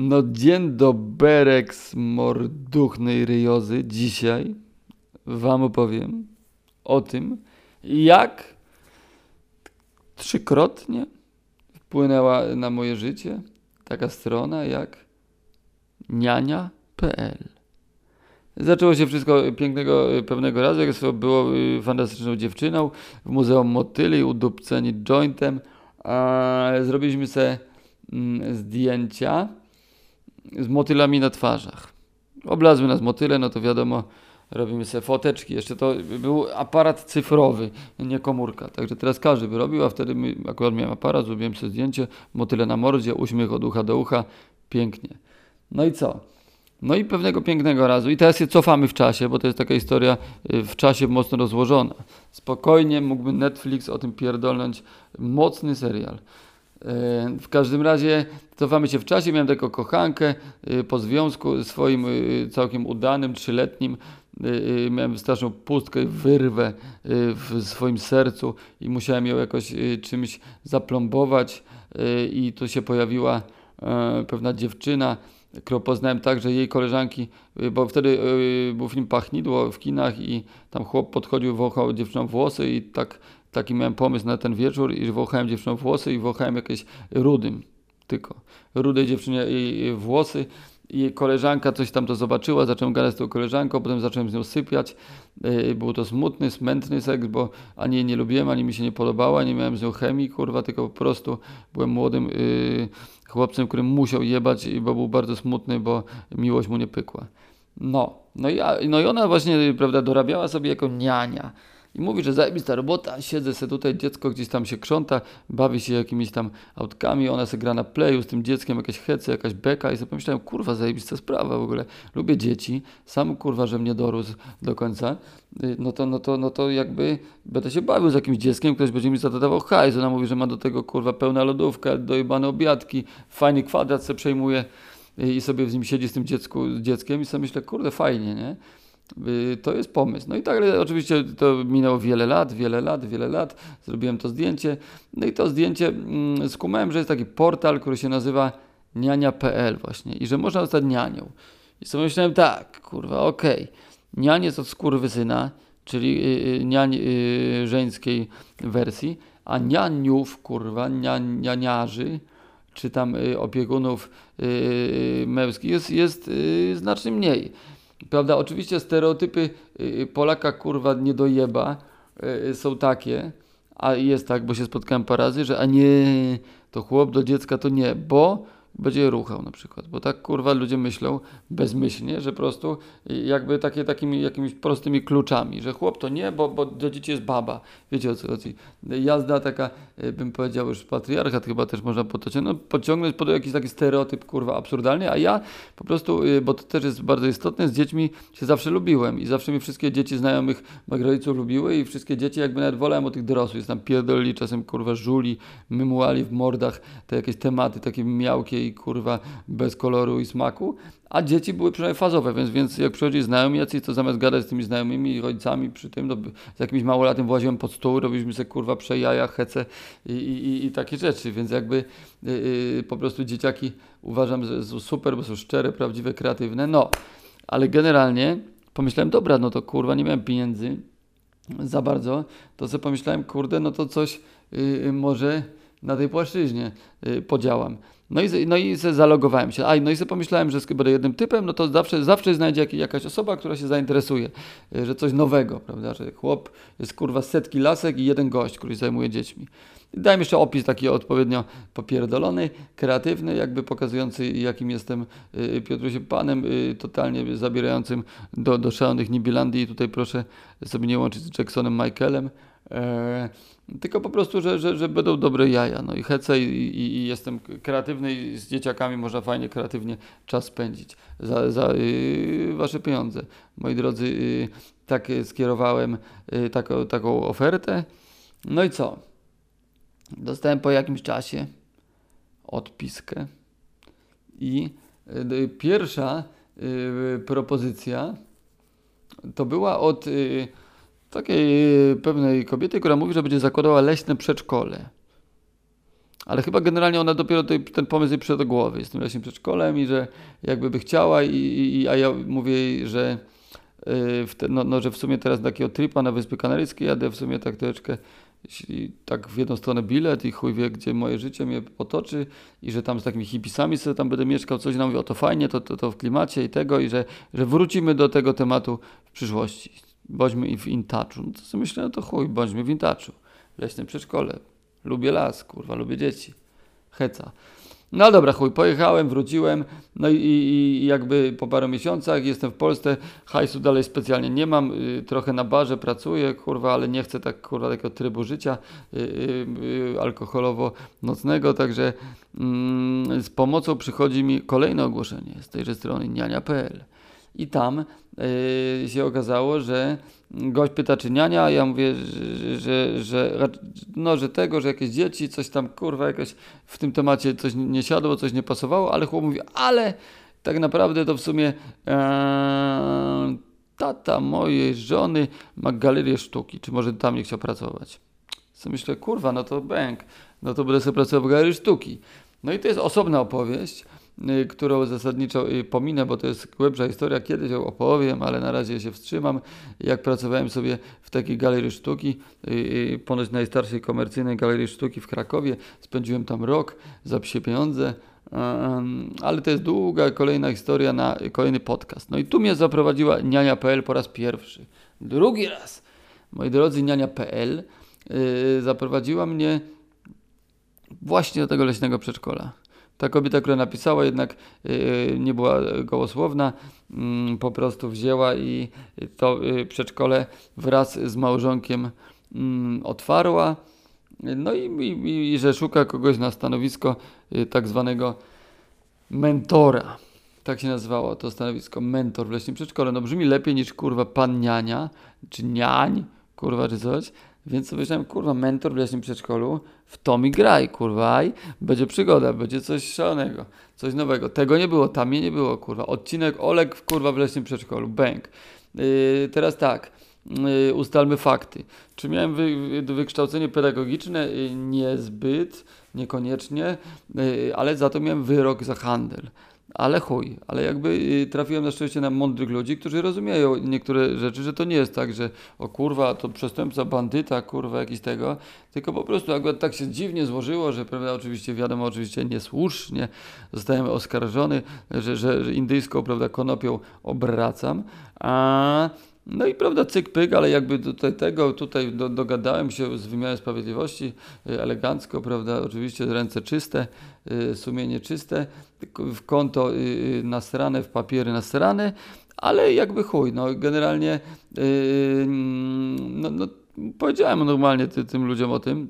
No dzień doberek z morduchnej ryjozy. Dzisiaj wam opowiem o tym, jak trzykrotnie wpłynęła na moje życie taka strona jak niania.pl. Zaczęło się wszystko pięknego pewnego razu, jak było y, fantastyczną dziewczyną w Muzeum Motyli, udupceni jointem. Zrobiliśmy sobie mm, zdjęcia z motylami na twarzach. Oblazły nas motyle, no to wiadomo, robimy sobie foteczki. Jeszcze to był aparat cyfrowy, nie komórka. Także teraz każdy by robił, a wtedy akurat miałem aparat, zrobiłem sobie zdjęcie, motyle na mordzie, uśmiech od ucha do ucha, pięknie. No i co? No i pewnego pięknego razu, i teraz się cofamy w czasie, bo to jest taka historia y, w czasie mocno rozłożona. Spokojnie mógłby Netflix o tym pierdolnąć mocny serial. W każdym razie cofamy się w czasie. Miałem taką kochankę y, po związku swoim y, całkiem udanym, trzyletnim. Miałem straszną pustkę, wyrwę w swoim sercu i musiałem ją jakoś czymś zaplombować. I tu się pojawiła e, pewna dziewczyna, którą poznałem tak, że jej koleżanki, bo wtedy był film Pachnidło w kinach i tam chłop podchodził, wąchał dziewczyną włosy i tak taki miałem pomysł na ten wieczór i wąchałem dziewczyną włosy i wąchałem jakieś rudym tylko. Rudej dziewczynie i włosy i koleżanka coś tam to zobaczyła, zacząłem gadać z tą koleżanką, potem zacząłem z nią sypiać. Yy, był to smutny, smętny seks, bo ani jej nie lubiłem, ani mi się nie podobała, nie miałem z nią chemii, kurwa, tylko po prostu byłem młodym yy, chłopcem, którym musiał jebać, bo był bardzo smutny, bo miłość mu nie pykła. No, no i, no i ona właśnie, prawda, dorabiała sobie jako niania. I mówi, że zajebista robota, siedzę sobie tutaj, dziecko gdzieś tam się krząta, bawi się jakimiś tam autkami, ona sobie gra na playu z tym dzieckiem, jakieś hece, jakaś beka i sobie pomyślałem, kurwa, zajebista sprawa w ogóle. Lubię dzieci, sam kurwa, że mnie dorósł do końca, y, no to, no to, no to jakby będę się bawił z jakimś dzieckiem, ktoś będzie mi za to dawał hajs. Ona mówi, że ma do tego kurwa pełna lodówka, dojebane obiadki, fajny kwadrat se przejmuje y, i sobie z nim siedzi z tym dziecku, dzieckiem i sobie myślę, kurde, fajnie, nie? Y, to jest pomysł. No i tak oczywiście to minęło wiele lat, wiele lat, wiele lat. Zrobiłem to zdjęcie. No i to zdjęcie mm, skumałem, że jest taki portal, który się nazywa niania.pl właśnie i że można zostać nianią. I sobie myślałem tak, kurwa, okej. Okay. Nianie od skurwysyna, czyli yy, niań yy, żeńskiej wersji, a nianiów, kurwa, nianiarzy, czy tam yy, opiekunów yy, męskich jest, jest znacznie mniej. Prawda, oczywiście stereotypy y, Polaka kurwa nie dojeba y, są takie, a jest tak, bo się spotkałem parę razy, że a nie, to chłop do dziecka to nie, bo będzie ruchał na przykład, bo tak kurwa ludzie myślą bezmyślnie, że po prostu jakby takie takimi jakimiś prostymi kluczami, że chłop to nie, bo, bo do dzieci jest baba. Wiecie o co chodzi. Jazda taka, e, bym powiedział już patriarchat chyba też można no, pociągnąć pod jakiś taki stereotyp kurwa absurdalny, a ja po prostu, e, bo to też jest bardzo istotne, z dziećmi się zawsze lubiłem i zawsze mi wszystkie dzieci znajomych moich rodziców lubiły i wszystkie dzieci jakby nawet wolałem o tych dorosłych, jest tam pierdolili czasem kurwa żuli, mymuali w mordach te jakieś tematy takie miałkie i kurwa bez koloru i smaku, a dzieci były przynajmniej fazowe, więc, więc jak przychodzi znajomi jacyś, to zamiast gadać z tymi znajomymi i rodzicami przy tym, no, z jakimś małolatem właziłem pod stół, robiliśmy sobie kurwa przejaja, hece i, i, i takie rzeczy, więc jakby yy, yy, po prostu dzieciaki uważam, że są super, bo są szczere, prawdziwe, kreatywne, no, ale generalnie pomyślałem, dobra, no to kurwa, nie miałem pieniędzy za bardzo, to sobie pomyślałem, kurde, no to coś yy, może na tej płaszczyźnie y, podziałam. No i, no i zalogowałem się. A, no i sobie pomyślałem, że będę jednym typem, no to zawsze, zawsze znajdzie jakaś osoba, która się zainteresuje, y, że coś nowego, prawda, że chłop jest kurwa setki lasek i jeden gość, który się zajmuje dziećmi. Dałem jeszcze opis taki odpowiednio popierdolony, kreatywny, jakby pokazujący, jakim jestem y, Piotrusie Panem, totalnie zabierającym do, do szalonych Nibilandii. I tutaj proszę sobie nie łączyć z Jacksonem Michaelem. Tylko po prostu, że, że, że będą dobre jaja. No i hece i, i, i, jestem kreatywny i z dzieciakami można fajnie, kreatywnie czas spędzić za, za y, wasze pieniądze. Moi drodzy, y, tak skierowałem y, taką, taką ofertę. No i co? Dostałem po jakimś czasie odpiskę i y, pierwsza y, propozycja to była od y, takiej pewnej kobiety, która mówi, że będzie zakładała leśne przedszkole. Ale chyba generalnie ona dopiero tej, ten pomysł jej przyszedł do głowy. Jestem leśnym przedszkolem i że jakby by chciała, i, i, a ja mówię jej, że, yy, te, no, no, że w sumie teraz takiego tripa na Wyspy Kanaryjskie jadę w sumie tak troszeczkę jeśli tak w jedną stronę bilet i chuj wie, gdzie moje życie mnie potoczy i że tam z takimi hipisami sobie tam będę mieszkał, coś nam mówi, o to fajnie, to, to, to w klimacie i tego i że, że wrócimy do tego tematu w przyszłości. Bądźmy w intaczu. No to sobie myślę, no to chuj, bądźmy w intaczu. Leśnym przedszkole. Lubię las, kurwa, lubię dzieci. Heca. No dobra, chuj, pojechałem, wróciłem, no i, i, jakby po paru miesiącach jestem w Polsce, hajsu dalej specjalnie nie mam, y, trochę na barze pracuję, kurwa, ale nie chcę tak, kurwa, takiego trybu życia y, y, alkoholowo-nocnego, także mm, z pomocą przychodzi mi kolejne ogłoszenie z tejże strony niania.pl i tam y, się okazało, że gość pyta, czy niania, a ja mówię, że, że, że, no, że tego, że jakieś dzieci, coś tam, kurwa, jakoś w tym temacie coś nie siadło, coś nie pasowało, ale chłop mówi, ale tak naprawdę to w sumie e, tata mojej żony ma galerię sztuki, czy może tam nie chciał pracować. Co myślę, kurwa, no to bęk, no to będę sobie pracował w galerii sztuki. No i to jest osobna opowieść, którą zasadniczo y, pominę, bo to jest głębsza historia, kiedyś ją opowiem, ale na razie się wstrzymam. Jak pracowałem sobie w takiej galerii sztuki, y, ponoć najstarszej komercyjnej galerii sztuki w Krakowie, spędziłem tam rok za psie pieniądze, ale to jest długa kolejna historia na kolejny podcast. No i tu mnie zaprowadziła niania.pl po raz pierwszy. Drugi raz, moi drodzy, niania.pl zaprowadziła mnie właśnie do tego leśnego przedszkola. Ta kobieta, która napisała, jednak y, nie była gołosłowna, mm, po prostu wzięła i to y, przedszkole wraz z małżonkiem mm, otwarła. No i, i, i że szuka kogoś na stanowisko y, tak zwanego mentora. Tak się nazywało to stanowisko, mentor w leśnym przedszkole. No brzmi lepiej niż kurwa pan niania, czy niań, kurwa, czy coś. Więc sobie myślałem, kurwa, mentor w leśnym przedszkolu, w to mi graj, kurwa, i będzie przygoda, będzie coś szalonego, coś nowego. Tego nie było, tam mnie nie było, kurwa. Odcinek Olek, kurwa, w leśnym przedszkolu, bęk. Yy, teraz tak, yy, ustalmy fakty. Czy miałem wy, wykształcenie pedagogiczne? Yy, niezbyt, niekoniecznie, yy, ale za to miałem wyrok za handel. Ale chuj, ale jakby y, trafiłem na szczęście na mądrych ludzi, którzy rozumieją niektóre rzeczy, że to nie jest tak, że o kurwa, to przestępca, bandyta, kurwa, jakiś tego, tylko po prostu jakby tak się dziwnie złożyło, że prawda, oczywiście wiadomo, oczywiście niesłusznie zostałem oskarżony, że, że, że indyjską, prawda, konopią obracam, a no i prawda, cyk pyk, ale jakby tutaj tego, tutaj do, dogadałem się z wymiarem sprawiedliwości y, elegancko, prawda, oczywiście ręce czyste, sumienie czyste, w konto y, nasrane, w papiery nasrane, ale jakby chuj, no generalnie no, no, powiedziałem normalnie ty, tym ludziom o tym,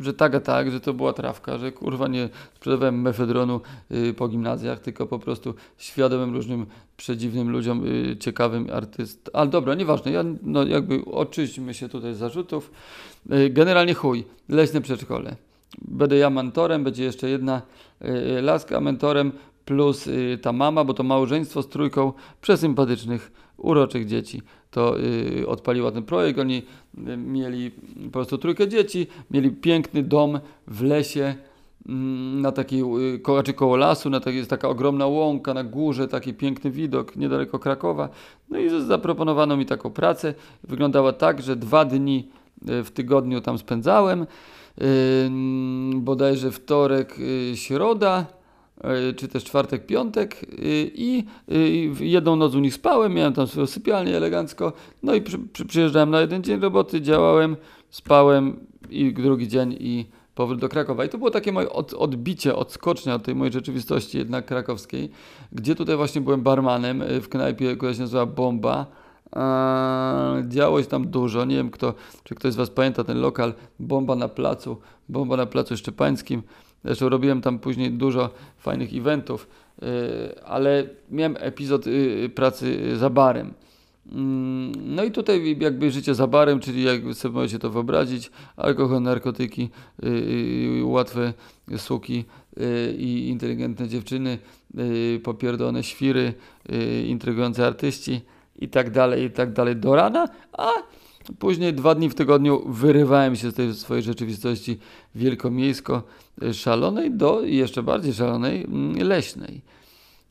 że tak a tak, że to była trawka, że kurwa nie sprzedawałem mefedronu y, po gimnazjach, tylko po prostu świadomym różnym przedziwnym ludziom, y, ciekawym artyst. Ale dobra, nieważne, ja, no jakby oczyśćmy się tutaj z zarzutów. Y, generalnie chuj, leśne przedszkole. Będę ja mentorem, będzie jeszcze jedna y, laska mentorem, plus y, ta mama, bo to małżeństwo z trójką przesympatycznych, uroczych dzieci. To odpaliła ten projekt, oni mieli po prostu trójkę dzieci, mieli piękny dom w lesie, mm, na takiej, czy koło lasu, na takiej, jest taka ogromna łąka na górze, taki piękny widok niedaleko Krakowa. No i zaproponowano mi taką pracę. Wyglądała tak, że dwa dni w tygodniu tam spędzałem, bodajże wtorek, środa, E, czy też czwartek, piątek e, i jedną noc u nich spałem, miałem tam swoją sypialnię elegancko, no i przy, przy, przyjeżdżałem na jeden dzień roboty, działałem, spałem i drugi dzień i powrót do Krakowa. I to było takie moje od, odbicie, odskocznia od tej mojej rzeczywistości jednak krakowskiej, gdzie tutaj właśnie byłem barmanem w knajpie, która się nazywa Bomba. Eee, działo się tam dużo. Nie wiem, kto, czy ktoś z Was pamięta ten lokal Bomba na placu, Bomba na placu Szczepańskim. Zresztą robiłem tam później dużo fajnych eventów, y, ale miałem epizod y, pracy za barem. Mm, no i tutaj jakby życie za barem, czyli jak sobie możecie to wyobrazić, alkohol, narkotyki, yy, łatwe suki yy, i inteligentne dziewczyny, yy, popierdolone świry, intrygujące artyści i tak dalej, i tak dalej do rana, a Później dwa dni w tygodniu wyrywałem się z tej swojej rzeczywistości wielkomiejsko y, szalonej do jeszcze bardziej szalonej mm, leśnej.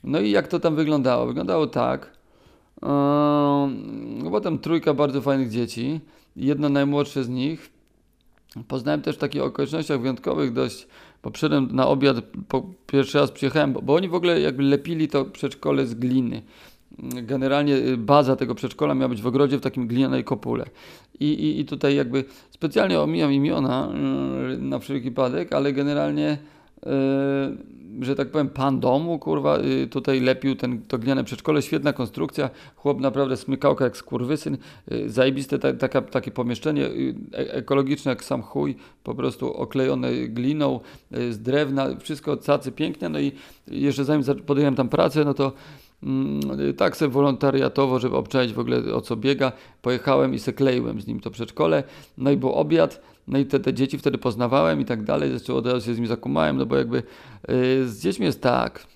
No i jak to tam wyglądało? Wyglądało tak. Yy, potem trójka bardzo fajnych dzieci. Jedno najmłodsze z nich. Poznałem też w takich okolicznościach wyjątkowych dość, bo przyszedłem na obiad, po pierwszy raz przyjechałem, bo, bo oni w ogóle jakby lepili to przedszkole z gliny generalnie y, baza tego przedszkola miała być w ogrodzie w takim glinianej kopule. I, i, i tutaj jakby specjalnie omijam imiona yy, na wszelki wypadek, ale generalnie yy, że tak powiem, pan domu, kurwa, yy, tutaj lepił ten, to gliniane przedszkole, świetna konstrukcja, chłop naprawdę smykałka jak skurwysyn, yy, zajebiste ta, taka, takie pomieszczenie, yy, ekologiczne jak sam chuj, po prostu oklejone gliną, yy, z drewna, wszystko cacy pięknie, no i jeszcze zanim podjąłem tam pracę, no to tak sobie wolontariatowo, żeby obczaić w ogóle o co biega, pojechałem i se kleiłem z nim to przedszkole, no i był obiad, no i te, te dzieci wtedy poznawałem i tak dalej, zresztą od razu się z nim zakumałem, no bo jakby yy, z dziećmi jest tak,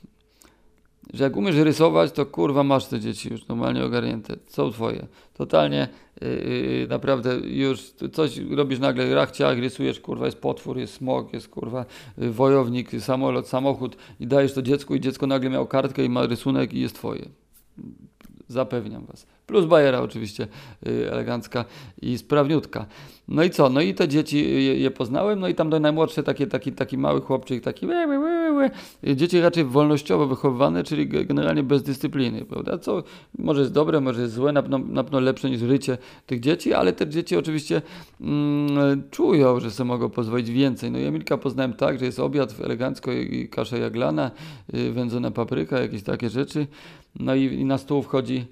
że jak umiesz rysować, to kurwa masz te dzieci już normalnie ogarnięte, są twoje. Totalnie yy, naprawdę już coś robisz nagle rachciach, rysujesz, kurwa jest potwór, jest smog, jest kurwa yy, wojownik, samolot, samochód i dajesz to dziecku i dziecko nagle miał kartkę i ma rysunek i jest twoje. Zapewniam was. Plus bajera oczywiście yy, elegancka i sprawniutka. No i co? No i te dzieci je, je poznałem, no i tam do najmłodsze takie, taki, taki mały chłopczyk, taki dzieci raczej wolnościowo wychowywane, czyli generalnie bez dyscypliny, prawda? Co może jest dobre, może jest złe, na pewno, na pewno lepsze niż życie tych dzieci, ale te dzieci oczywiście mm, czują, że sobie mogą pozwolić więcej. No i Emilka poznałem tak, że jest obiad elegancko i kasza jaglana, yy, wędzona papryka, jakieś takie rzeczy. No i, i na stół wchodzi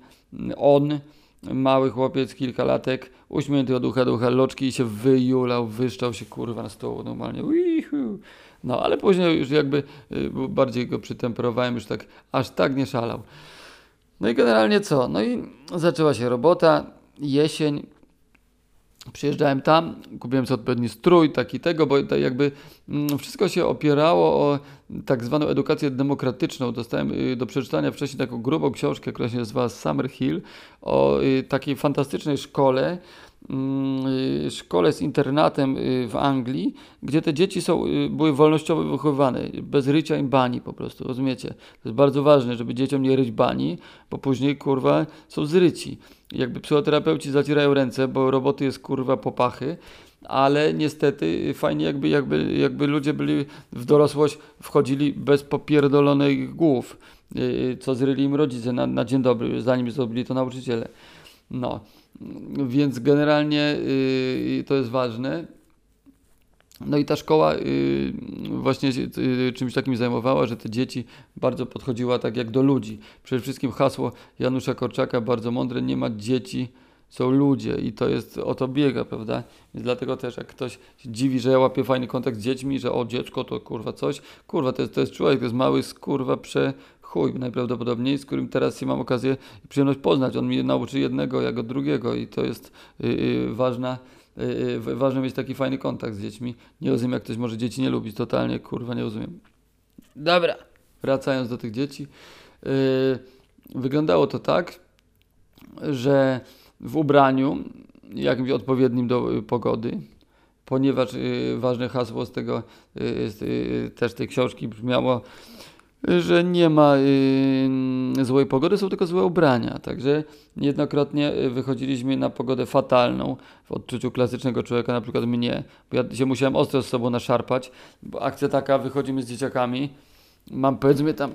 on, mały chłopiec, kilka latek, uśmiechnięty od ucha do ucha, loczki i się wyjulał, wyszczał się kurwa na stół normalnie. Uihu. No ale później już jakby y, bardziej go przytemperowałem, już tak aż tak nie szalał. No i generalnie co? No i zaczęła się robota, jesień, Przyjeżdżałem tam, kupiłem sobie odpowiedni strój, taki tego, bo to jakby mm, wszystko się opierało o tak zwaną edukację demokratyczną. Dostałem y, do przeczytania wcześniej taką grubą książkę, która się nazywa Summer Hill, o y, takiej fantastycznej szkole, szkole z internatem w Anglii, gdzie te dzieci są, były wolnościowo wychowywane, bez rycia im bani po prostu, rozumiecie? To jest bardzo ważne, żeby dzieciom nie ryć bani, bo później, kurwa, są zryci jakby psychoterapeuci zacierają ręce, bo roboty jest kurwa popachy, ale niestety fajnie jakby, jakby, jakby ludzie byli w dorosłość, wchodzili bez popierdolonych głów, y, co zryli im rodzice na, na dzień dobry, zanim zrobili to nauczyciele. No, więc generalnie yy, to jest ważne. No i ta szkoła y, właśnie y, czymś takim zajmowała, że te dzieci bardzo podchodziła tak jak do ludzi. Przede wszystkim hasło Janusza Korczaka, bardzo mądre, nie ma dzieci, są ludzie i to jest, o to biega, prawda? Więc dlatego też jak ktoś się dziwi, że ja łapię fajny kontakt z dziećmi, że o dziecko to kurwa coś, kurwa to jest, to jest człowiek, to jest mały kurwa prze chuj najprawdopodobniej, z którym teraz mam okazję i przyjemność poznać. On mnie nauczy jednego, jak od drugiego i to jest yy, ważna yy, ważne mieć taki fajny kontakt z dziećmi. Nie rozumiem, jak ktoś może dzieci nie lubić, totalnie, kurwa, nie rozumiem. Dobra, wracając do tych dzieci. Yy, wyglądało to tak, że w ubraniu jakimś odpowiednim do y, pogody, ponieważ yy, ważne hasło z tego, też tej książki brzmiało że nie ma y, złej pogody, są tylko złe ubrania. Także niejednokrotnie y, wychodziliśmy na pogodę fatalną w odczuciu klasycznego człowieka, na przykład mnie, bo ja się musiałem ostro z sobą naszarpać, bo akcja taka, wychodzimy z dzieciakami, mam powiedzmy tam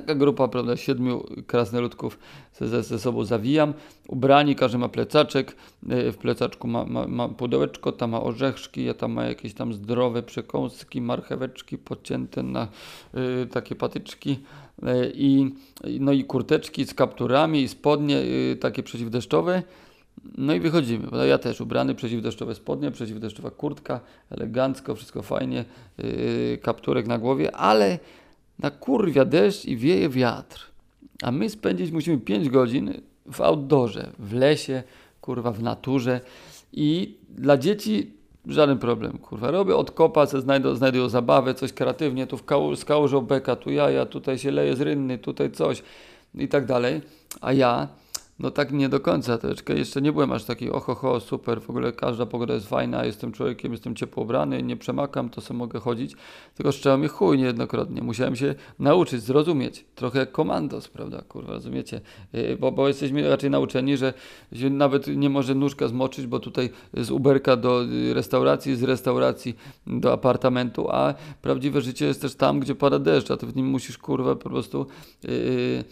taka grupa, prawda, siedmiu krasnoludków ze, ze sobą zawijam. Ubrani, każdy ma plecaczek, e, w plecaczku ma, ma, ma pudełeczko, tam ma orzeszki, ja tam ma jakieś tam zdrowe przekąski, marcheweczki podcięte na y, takie patyczki y, i, no i kurteczki z kapturami i spodnie y, takie przeciwdeszczowe. No i wychodzimy. Ja też ubrany, przeciwdeszczowe spodnie, przeciwdeszczowa kurtka, elegancko, wszystko fajnie, kapturek na głowie, ale na kurwia deszcz i wieje wiatr. A my spędzić musimy 5 godzin w outdoorze, w lesie, kurwa, w naturze. I dla dzieci żaden problem, kurwa. Robię od kopa, znajdują zabawę, coś kreatywnie, tu w kał, z kałużą beka, tu jaja, tutaj się leje z rynny, tutaj coś i tak dalej. A ja No tak nie do końca, troszeczkę jeszcze nie byłem aż taki oho, ho, super, w ogóle każda pogoda jest fajna, jestem człowiekiem, jestem ciepło ubrany, nie przemakam, to sobie mogę chodzić, tylko szczęło mnie chuj niejednokrotnie, musiałem się nauczyć, zrozumieć, trochę jak komandos, prawda, kurwa, rozumiecie, yy, bo, bo jesteśmy raczej nauczeni, że nawet nie może nóżka zmoczyć, bo tutaj z Uberka do y, restauracji, z restauracji do apartamentu, a prawdziwe życie jest też tam, gdzie pada deszcz, a ty w nim musisz, kurwa, po prostu yy,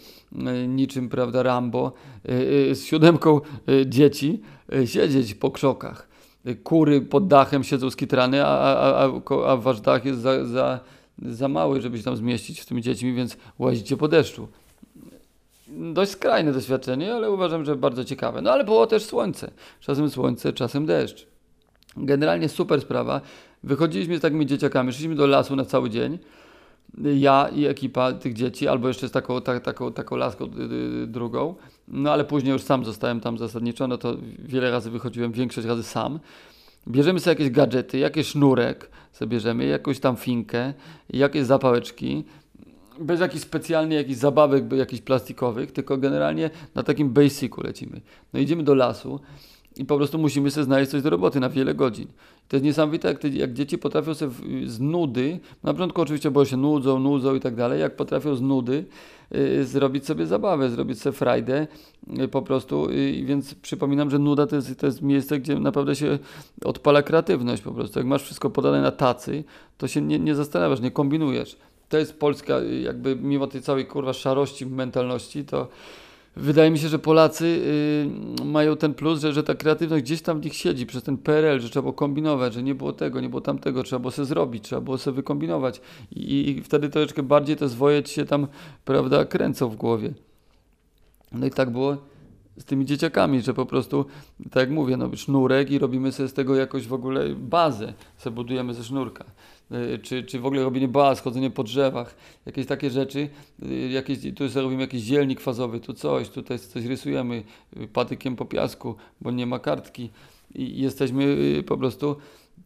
niczym, prawda, Rambo, yy, z siódemką dzieci siedzieć po krzokach. Kury pod dachem siedzą skitrane, a, a, a, a wasz dach jest za, za, za mały, żeby się tam zmieścić z tymi dziećmi, więc łazicie po deszczu. Dość skrajne doświadczenie, ale uważam, że bardzo ciekawe. No ale było też słońce. Czasem słońce, czasem deszcz. Generalnie super sprawa. Wychodziliśmy z takimi dzieciakami, szliśmy do lasu na cały dzień. Ja i ekipa tych dzieci, albo jeszcze z taką, tak, taką, taką laską y, y, drugą. No ale później już sam zostałem tam zasadniczo, no to wiele razy wychodziłem, większość razy sam. Bierzemy sobie jakieś gadżety, jakiś sznurek sobie bierzemy, jakąś tam finkę, jakieś zapałeczki, bez jakichś specjalnie jakichś zabawek, jakichś plastikowych, tylko generalnie na takim basicu lecimy. No idziemy do lasu i po prostu musimy sobie znaleźć coś do roboty na wiele godzin. To jest niesamowite, jak, te, jak dzieci potrafią sobie z nudy, na początku oczywiście, bo się nudzą, nudzą i tak dalej, jak potrafią z nudy y, zrobić sobie zabawę, zrobić sobie frajdę y, po prostu, y, więc przypominam, że nuda to jest, to jest miejsce, gdzie naprawdę się odpala kreatywność po prostu. Jak masz wszystko podane na tacy, to się nie, nie zastanawiasz, nie kombinujesz. To jest Polska, y, jakby mimo tej całej kurwa szarości mentalności, to wydaje mi się, że Polacy y, mają ten plus, że, że ta kreatywność gdzieś tam w nich siedzi przez ten PRL, że trzeba było kombinować, że nie było tego, nie było tamtego, trzeba było sobie zrobić, trzeba było sobie wykombinować i, i wtedy troszeczkę bardziej te zwoje ci się tam, prawda, kręcą w głowie. No i tak było z tymi dzieciakami, że po prostu, tak jak mówię, no sznurek i robimy sobie z tego jakoś w ogóle bazę, sobie budujemy ze sznurka. Y, Czy, czy w ogóle robienie baz, chodzenie po drzewach, jakieś takie rzeczy, y, jakieś, tu sobie robimy jakiś dzielnik fazowy, tu coś, tutaj coś rysujemy y, patykiem po piasku, bo nie ma kartki. I jesteśmy po prostu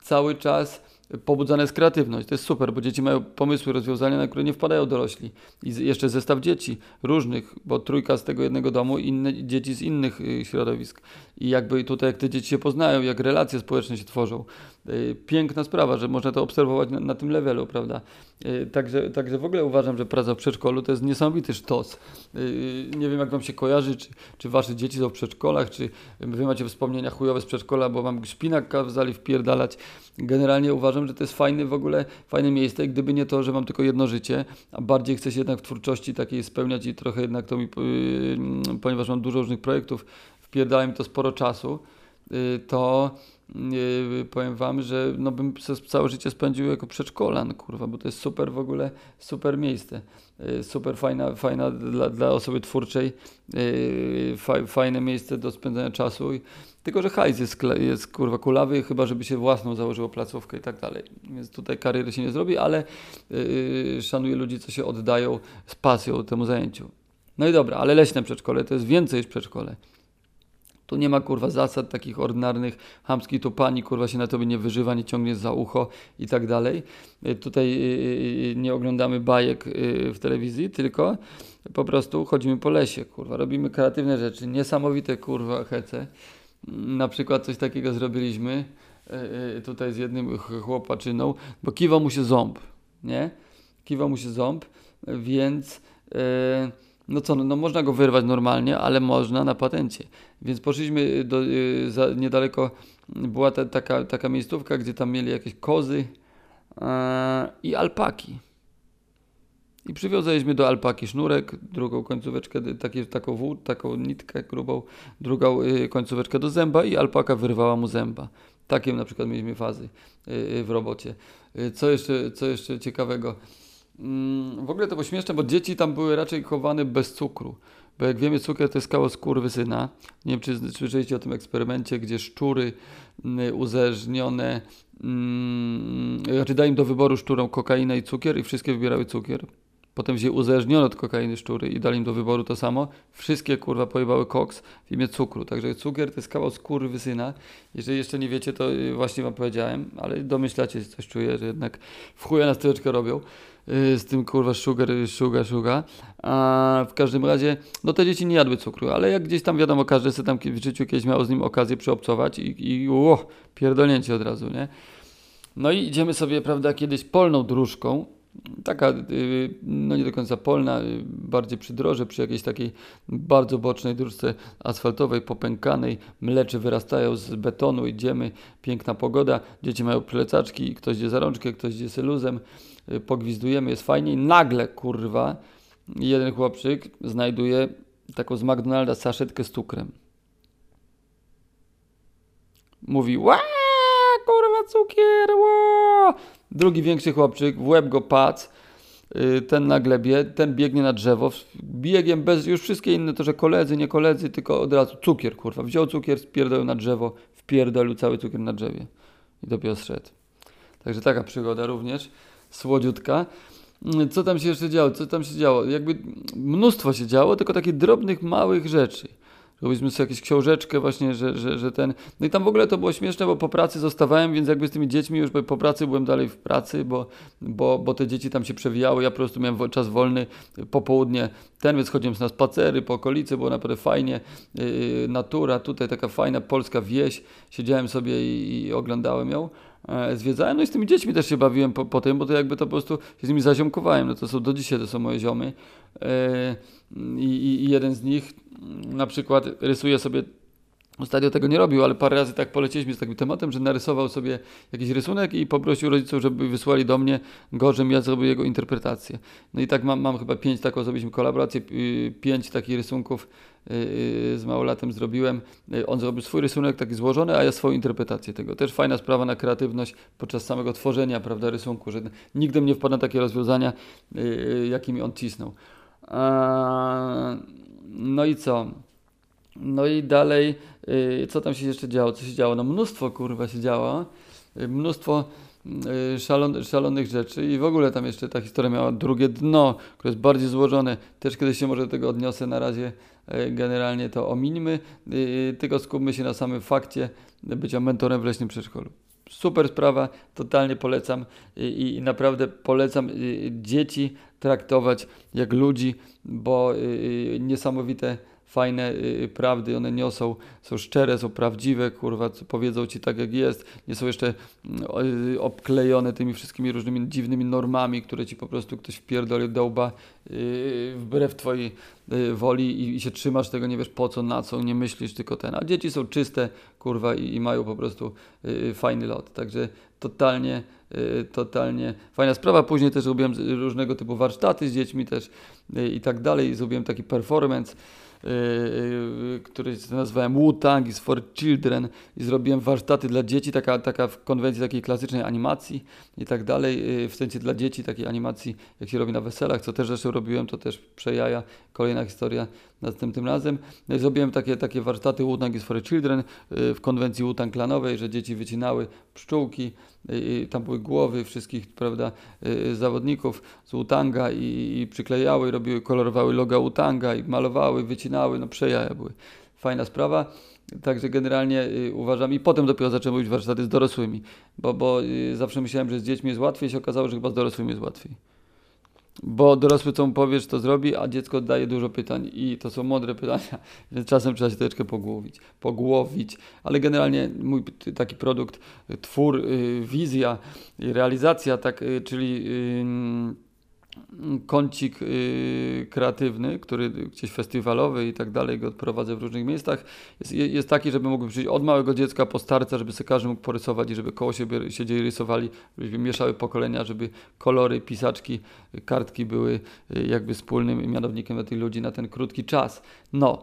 cały czas pobudzana jest kreatywność. To jest super, bo dzieci mają pomysły, rozwiązania, na które nie wpadają dorośli. I jeszcze zestaw dzieci różnych, bo trójka z tego jednego domu, inne dzieci z innych y, środowisk. I jakby tutaj, jak te dzieci się poznają, jak relacje społeczne się tworzą. Y, piękna sprawa, że można to obserwować na, na tym levelu, prawda? Y, także, także w ogóle uważam, że praca w przedszkolu to jest niesamowity sztos. Y, nie wiem, jak wam się kojarzy, czy, czy wasze dzieci są w przedszkolach, czy wy macie wspomnienia chujowe z przedszkola, bo wam szpinak kazali wpierdalać. Generalnie uważam, że to jest fajne w ogóle, fajne miejsce, gdyby nie to, że mam tylko jedno życie, a bardziej chcę się jednak w twórczości takiej spełniać i trochę jednak to mi, yy, ponieważ mam dużo różnych projektów, wpierdala mi to sporo czasu, yy, to yy, powiem wam, że no bym całe życie spędził jako przedszkolan, kurwa, bo to jest super w ogóle, super miejsce, yy, super fajna, fajna dla, dla osoby twórczej, fa, fajne miejsce do spędzania czasu tylko, że hajs jest, jest kurwa kulawy, chyba żeby się własną założyło placówkę i tak dalej. Więc tutaj kariery się nie zrobi, ale szanuję ludzi, co się oddają z pasją temu zajęciu. No i dobra, ale leśne przedszkole to jest więcej niż przedszkole. Tu nie ma kurwa zasad takich ordynarnych, chamskich, tu pani kurwa się na tobie nie wyżywa, nie ciągnie za ucho i tak dalej. Y, Tutaj y, y, nie oglądamy bajek w telewizji, tylko po prostu chodzimy po lesie, kurwa, robimy kreatywne rzeczy, niesamowite kurwa hece. Na przykład coś takiego zrobiliśmy tutaj z jednym ch- chłopaczyną, bo kiwał mu się ząb, nie? Kiwał mu się ząb, więc y, no co, no, no można go wyrwać normalnie, ale można na patencie. Więc poszliśmy do, y, za, niedaleko, była ta, taka, taka miejscówka, gdzie tam mieli jakieś kozy e, i alpaki. I przywiązaliśmy do alpaki sznurek, drugą końcóweczkę, y, takie, taką, włó, taką nitkę grubą, drugą y, końcóweczkę do zęba i alpaka wyrwała mu zęba. Takie na przykład mieliśmy fazy y, y, w robocie. Y, Co jeszcze, co jeszcze ciekawego? Mm, W ogóle to było śmieszne, bo dzieci tam były raczej chowane bez cukru. Bo jak wiemy, cukier to jest kawał skurwysyna. Nie wiem, czy słyszeliście o tym eksperymencie, gdzie szczury mm, uzależnione, mm, znaczy im do wyboru szczurom kokainę i cukier i wszystkie wybierały cukier. Potem się uzależniono od kokainy szczury i dali im do wyboru to samo. Wszystkie kurwa pojebały koks w imię cukru. Także cukier to jest kawał skurwysyna. Jeżeli jeszcze nie wiecie, to y, właśnie wam powiedziałem, ale domyślacie się, coś czuję, że jednak w chuja nas troszeczkę robią. Z tym kurwa sugar, sugar, sugar. A w każdym razie, no te dzieci nie jadły cukru, ale jak gdzieś tam wiadomo, każdy sobie tam w życiu kiedyś miał z nim okazję przyobcować i, i o, pierdolnięcie od razu, nie? No i idziemy sobie, prawda, kiedyś polną dróżką, taka, y, no nie do końca polna, y, bardziej przy drodze, przy jakiejś takiej bardzo bocznej dróżce asfaltowej, popękanej, mlecze wyrastają z betonu, idziemy, piękna pogoda, dzieci mają plecaczki, ktoś idzie za rączkę, ktoś idzie seluzem, y, pogwizdujemy, jest fajnie i nagle, kurwa, jeden chłopczyk znajduje taką z McDonalda saszetkę z cukrem. Mówi, ła, kurwa, cukier, ła. Drugi większy chłopczyk, w łeb go pac, y, ten na glebie, ten biegnie na drzewo, biegiem bez, już wszystkie inne to, że koledzy, nie koledzy, tylko od razu cukier, kurwa. Wziął cukier, spierdolił na drzewo, wpierdolił cały cukier na drzewie i dopiero zszedł. Także taka przygoda również, słodziutka. Mm, co tam się jeszcze działo? Co tam się działo? Jakby mnóstwo się działo, tylko takich drobnych, małych rzeczy. Robiliśmy sobie jakąś książeczkę właśnie, że, że, że ten... No i tam w ogóle to było śmieszne, bo po pracy zostawałem, więc jakby z tymi dziećmi już po pracy byłem dalej w pracy, bo, bo, bo te dzieci tam się przewijały, ja po prostu miałem czas wolny, popołudnie ten, więc chodziłem na spacery po okolicy, było naprawdę fajnie, yy, natura, tutaj taka fajna polska wieś, siedziałem sobie i, i oglądałem ją. E, zwiedzałem, no i z tymi dziećmi też się bawiłem po, po tym, bo to jakby to po prostu się z nimi zaziomkowałem, no to są do dzisiaj, to są moje ziomy e, i, i jeden z nich na przykład rysuje sobie Ostatnio tego nie robił, ale parę razy tak poleciliśmy z takim tematem, że narysował sobie jakiś rysunek i poprosił rodziców, żeby wysłali do mnie go, żebym ja zrobił jego interpretację. No i tak mam, mam chyba pięć taką, zrobiliśmy kolaborację, y, pięć takich rysunków y, y, z małolatem zrobiłem. On zrobił swój rysunek taki złożony, a ja swoją interpretację tego. Też fajna sprawa na kreatywność podczas samego tworzenia, prawda, rysunku, że nigdy mnie wpadł na takie rozwiązania, jakimi on cisnął. No i co? No i dalej, yy, co tam się jeszcze działo? Co się działo? No mnóstwo kurwa się działo. Yy, mnóstwo yy, szalon, szalonych rzeczy i w ogóle tam jeszcze ta historia miała drugie dno, które jest bardziej złożone. Też kiedyś się może do tego odniosę. Na razie generalnie to ominimy. Tylko skupmy się na samym fakcie bycia mentorem w leśnym przedszkolu. Super sprawa, totalnie polecam i, i naprawdę polecam yy, dzieci traktować jak ludzi, bo yy, niesamowite fajne y, prawdy, one niosą, są szczere, są prawdziwe, kurwa, powiedzą ci tak jak jest, nie są jeszcze y, obklejone tymi wszystkimi różnymi dziwnymi normami, które ci po prostu ktoś wpierdoli do łba y, wbrew twojej y, woli i, i, się trzymasz tego, nie wiesz po co, na co, nie myślisz tylko ten, a dzieci są czyste, kurwa, i, i mają po prostu y, fajny lot, także totalnie y, totalnie fajna sprawa. Później też robiłem różnego typu warsztaty z dziećmi też i tak dalej. Zrobiłem taki performance. Y, y, który nazwałem Wu-Tang is for Children i zrobiłem warsztaty dla dzieci, taka, taka w konwencji takiej klasycznej animacji i tak dalej, y, w sensie dla dzieci takiej animacji, jak się robi na weselach, co też zresztą robiłem, to też przejaja, kolejna historia następnym razem. No zrobiłem takie, takie warsztaty Wu-Tang is for Children w konwencji Wu-Tang klanowej, że dzieci wycinały pszczółki, tam były głowy wszystkich, prawda, zawodników z Wu-Tanga i, i przyklejały, robiły, kolorowały loga Wu-Tanga i malowały, wycinały no przejaja były. Fajna sprawa. Także generalnie y, uważam i potem dopiero zacząłem robić warsztaty z dorosłymi, bo, bo y, zawsze myślałem, że z dziećmi jest łatwiej, się okazało, że chyba z dorosłymi jest łatwiej. Bo dorosły co mu powiesz, to zrobi, a dziecko daje dużo pytań. I to są mądre pytania, więc czasem trzeba się troszeczkę pogłowić, pogłowić, ale generalnie mój taki produkt, twór, y, wizja, realizacja, tak, y, czyli kącik y, kreatywny, który gdzieś festiwalowy i tak dalej go odprowadzę w różnych miejscach, jest, jest taki, żeby mógł przyjść od małego dziecka po starca, żeby sobie każdy mógł porysować i żeby koło siebie siedzieli rysowali, żeby mieszały pokolenia, żeby kolory, pisaczki, kartki były y, jakby wspólnym mianownikiem dla tych ludzi na ten krótki czas. No,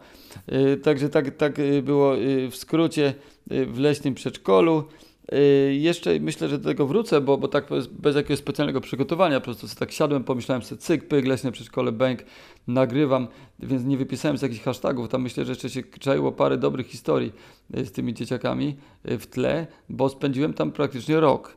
y, także tak, tak y, było y, w skrócie y, w leśnym przedszkolu. Yy, jeszcze myślę, że do tego wrócę, bo, bo tak bez, jakiegoś specjalnego przygotowania, po prostu sobie tak siadłem, pomyślałem sobie cyk, pyk, leśne przedszkole, bank, nagrywam, więc nie wypisałem z jakichś hashtagów, tam myślę, że jeszcze się czaiło parę dobrych historii yy, z tymi dzieciakami yy, w tle, bo spędziłem tam praktycznie rok.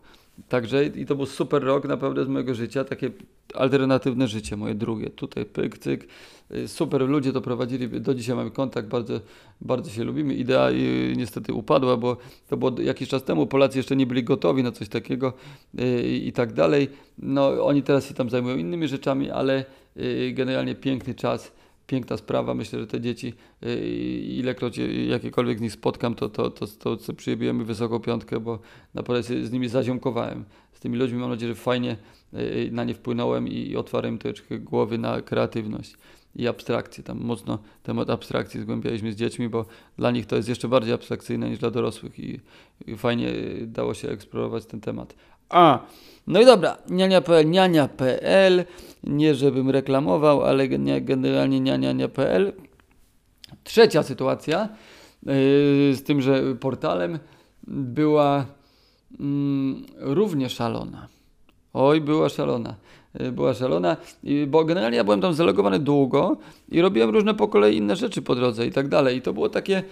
Także i to był super rok naprawdę z mojego życia, takie alternatywne życie, moje drugie. Tutaj pyk, cyk, y, super ludzie to prowadzili, do dzisiaj mamy kontakt, bardzo, bardzo się lubimy. Idea y, niestety upadła, bo to było jakiś czas temu, Polacy jeszcze nie byli gotowi na coś takiego y, i tak dalej. No oni teraz się tam zajmują innymi rzeczami, ale generalnie piękny czas piękna sprawa. Myślę, że te dzieci, ilekroć jakiekolwiek z nich spotkam, to, to, to, to, to przyjebujemy wysoką piątkę, bo naprawdę z nimi zaziomkowałem. Z tymi ludźmi mam nadzieję, że fajnie na nie wpłynąłem i otwarłem troszeczkę głowy na kreatywność i abstrakcję. Tam mocno temat abstrakcji zgłębialiśmy z dziećmi, bo dla nich to jest jeszcze bardziej abstrakcyjne niż dla dorosłych i, i fajnie dało się eksplorować ten temat. A, no i dobra, niania.pl, niania.pl, nie żebym reklamował, ale generalnie niania.pl. Trzecia sytuacja yy, z tymże portalem była mm, równie szalona. Oj, była szalona. Yy, była szalona, bo generalnie ja byłem tam zalogowany długo i robiłem różne po kolei inne rzeczy po drodze i tak dalej. I to było takie,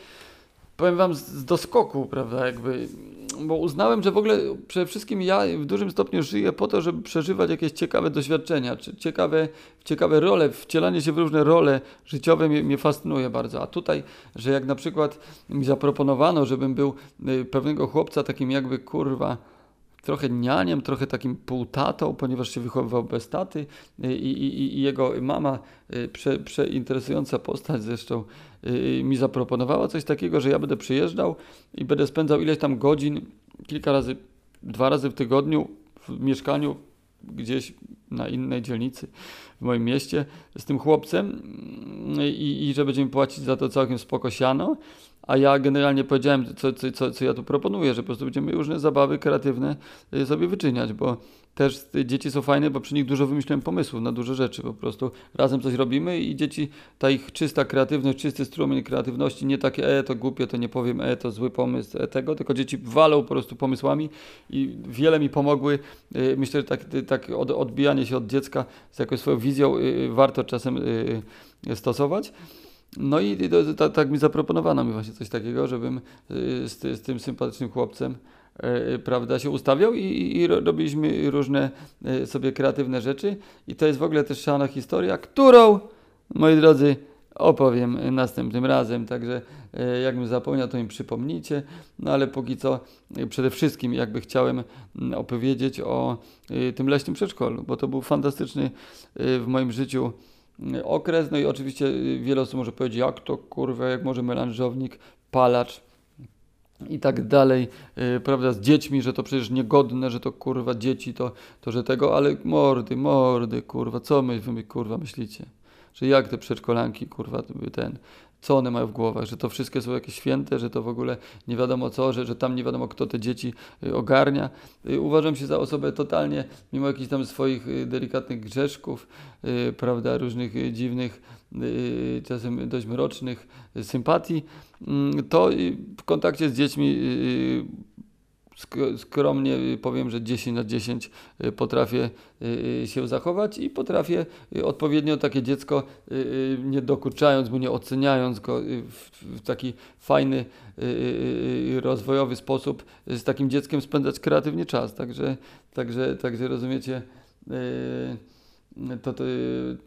powiem wam, z doskoku, prawda, jakby bo uznałem, że w ogóle przede wszystkim ja w dużym stopniu żyję po to, żeby przeżywać jakieś ciekawe doświadczenia, czy ciekawe, ciekawe role, wcielanie się w różne role życiowe mnie, mnie fascynuje bardzo. A tutaj, że jak na przykład mi zaproponowano, żebym był y, pewnego chłopca takim jakby kurwa trochę nianiem, trochę takim półtatą, ponieważ się wychowywał bez taty y, i, i, i jego mama, y, prze, przeinteresująca postać zresztą, y, mi zaproponowała coś takiego, że ja będę przyjeżdżał i będę spędzał ileś tam godzin, kilka razy, dwa razy w tygodniu w mieszkaniu gdzieś na innej dzielnicy w moim mieście z tym chłopcem i, i że będziemy płacić za to całkiem spoko siano, a ja generalnie powiedziałem, co, co, co, co ja tu proponuję, że po prostu będziemy różne zabawy kreatywne y, sobie wyczyniać, bo też dzieci są fajne, bo przy nich dużo wymyśliłem pomysłów na duże rzeczy. Po prostu razem coś robimy i dzieci, ta ich czysta kreatywność, czysty strumień kreatywności, nie takie, e, to głupie, to nie powiem, e, to zły pomysł, e, tego, tylko dzieci walą po prostu pomysłami i wiele mi pomogły. Y, myślę, że tak, tak odbijanie się od dziecka z jakąś swoją wizją y, warto czasem stosować. No i tak mi zaproponowano mi właśnie coś takiego, żebym y, z, z tym sympatycznym chłopcem y, prawda, się ustawiał i, i robiliśmy różne y, sobie kreatywne rzeczy. I to jest w ogóle też szalona historia, którą, moi drodzy, opowiem następnym razem. Także jakbym zapomniał, to mi przypomnijcie. No ale póki co przede wszystkim jakby chciałem mm, opowiedzieć o tym leśnym przedszkolu, bo to był fantastyczny w moim życiu okres. No i oczywiście y, wiele osób może powiedzieć, jak to kurwa, jak może melanżownik, palacz i tak dalej, yy, prawda, z dziećmi, że to przecież niegodne, że to kurwa dzieci, to, to że tego, ale mordy, mordy, kurwa, co my, wy kurwa myślicie? Że jak te przedszkolanki, kurwa, ten, co one mają w głowach, że to wszystkie są jakieś święte, że to w ogóle nie wiadomo co, że, że tam nie wiadomo kto te dzieci y, ogarnia. Y, uważam się za osobę totalnie, mimo jakichś tam swoich y, delikatnych grzeszków, prawda, różnych dziwnych, czasem dość mrocznych sympatii, mm, to w kontakcie z dziećmi skromnie powiem, że 10 na 10 y, potrafię y, y, się zachować i potrafię odpowiednio takie dziecko, nie dokuczając mu, nie oceniając go w taki fajny, rozwojowy sposób z takim dzieckiem spędzać kreatywnie czas. Także, także, także rozumiecie to, to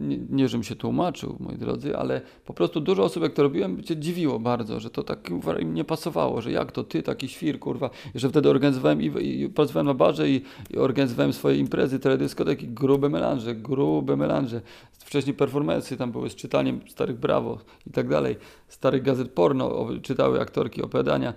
nie, nie, żebym się tłumaczył, moi drodzy, ale po prostu dużo osób, jak to robiłem, się dziwiło bardzo, że to tak im nie pasowało, że jak to ty, taki świr, kurwa, że wtedy organizowałem i, i pracowałem na barze i, i organizowałem swoje imprezy, teledyskoteki, grube melanże, grube melanże. Wcześniej performance tam były z czytaniem starych Brawo i tak dalej, starych gazet porno, czytały aktorki opowiadania,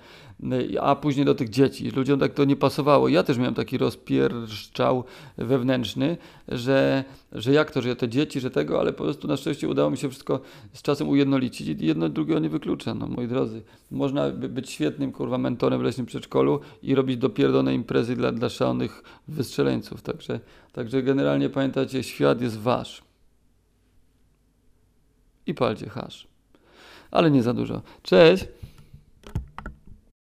a później do tych dzieci. Ludziom tak to nie pasowało. Ja też miałem taki rozpierszczał wewnętrzny, że, że jak to, że te dzieci, że tego, ale po prostu na szczęście udało mi się wszystko z czasem ujednolicić i jedno drugiego nie wyklucza, no moi drodzy. Można być świetnym, kurwa, mentorem w leśnym przedszkolu i robić dopierdolone imprezy dla, dla szalonych wystrzeleńców. Także, także generalnie pamiętajcie, świat jest wasz. I palcie hasz. Ale nie za dużo. Cześć!